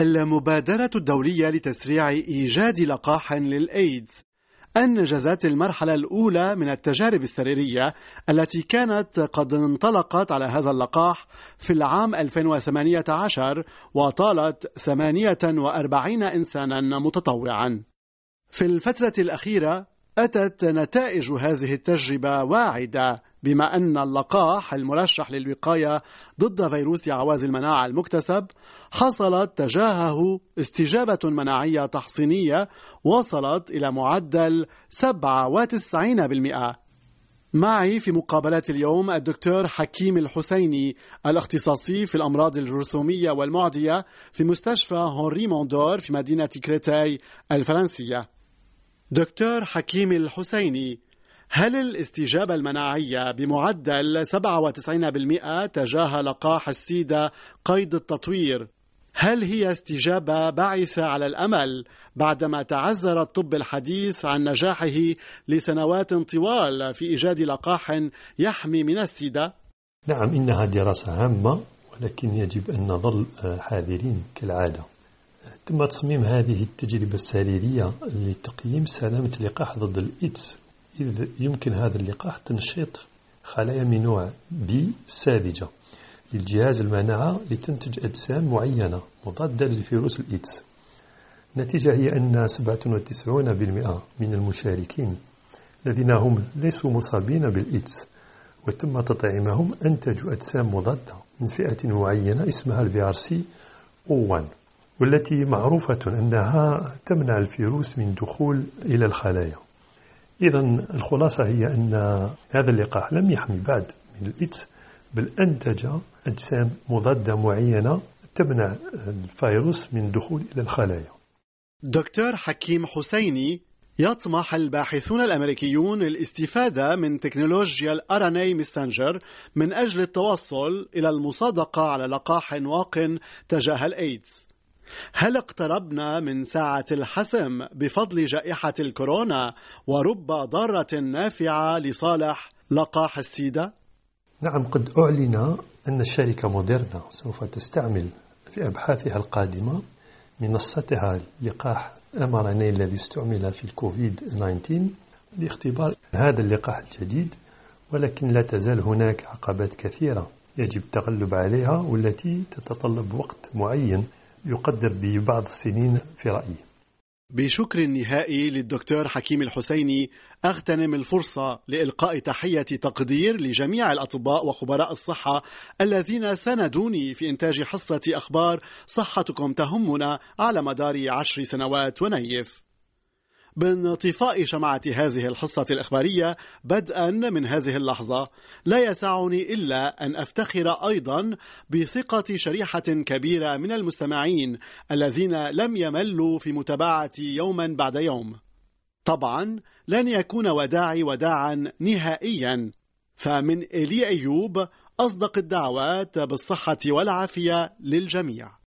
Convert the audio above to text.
المبادرة الدولية لتسريع إيجاد لقاح للإيدز. أنجزت المرحلة الأولى من التجارب السريرية التي كانت قد انطلقت على هذا اللقاح في العام 2018 وطالت 48 إنسانا متطوعا. في الفترة الأخيرة أتت نتائج هذه التجربة واعدة بما أن اللقاح المرشح للوقاية ضد فيروس عواز المناعة المكتسب حصلت تجاهه استجابة مناعية تحصينية وصلت إلى معدل 97% معي في مقابلة اليوم الدكتور حكيم الحسيني الاختصاصي في الأمراض الجرثومية والمعدية في مستشفى هنري موندور في مدينة كريتاي الفرنسية. دكتور حكيم الحسيني هل الاستجابة المناعية بمعدل 97% تجاه لقاح السيدة قيد التطوير هل هي استجابة باعثة على الأمل بعدما تعذر الطب الحديث عن نجاحه لسنوات طوال في إيجاد لقاح يحمي من السيدة؟ نعم إنها دراسة هامة ولكن يجب أن نظل حذرين كالعادة تم تصميم هذه التجربة السريرية لتقييم سلامة اللقاح ضد الإيدز إذ يمكن هذا اللقاح تنشيط خلايا من نوع B ساذجة للجهاز المناعة لتنتج أجسام معينة مضادة لفيروس الإيدز. النتيجة هي أن 97% من المشاركين الذين هم ليسوا مصابين بالإيدز وتم تطعيمهم أنتجوا أجسام مضادة من فئة معينة اسمها ال VRC O 1 والتي معروفة أنها تمنع الفيروس من دخول إلى الخلايا. إذا الخلاصة هي أن هذا اللقاح لم يحمي بعد من الإيدز بل أنتج أجسام مضادة معينة تمنع الفيروس من دخول إلى الخلايا. دكتور حكيم حسيني يطمح الباحثون الأمريكيون الاستفادة من تكنولوجيا ال ARN messenger من أجل التوصل إلى المصادقة على لقاح واق تجاه الإيدز هل اقتربنا من ساعة الحسم بفضل جائحة الكورونا ورب ضارة نافعة لصالح لقاح السيدة؟ نعم قد أعلن أن الشركة موديرنا سوف تستعمل في أبحاثها القادمة منصتها لقاح mRNA الذي استعمل في الكوفيد 19 لاختبار هذا اللقاح الجديد ولكن لا تزال هناك عقبات كثيرة يجب التغلب عليها والتي تتطلب وقت معين يقدر ببعض السنين في رأيي. بشكر نهائي للدكتور حكيم الحسيني أغتنم الفرصة لإلقاء تحية تقدير لجميع الأطباء وخبراء الصحة الذين ساندوني في إنتاج حصة أخبار صحتكم تهمنا على مدار عشر سنوات ونيف. بانطفاء شمعة هذه الحصة الإخبارية بدءا من هذه اللحظة. لا يسعني إلا أن أفتخر أيضا بثقة شريحة كبيرة من المستمعين الذين لم يملوا في متابعة يوما بعد يوم. طبعا لن يكون وداعي وداعا نهائيا. فمن إلي أيوب أصدق الدعوات بالصحة والعافية للجميع.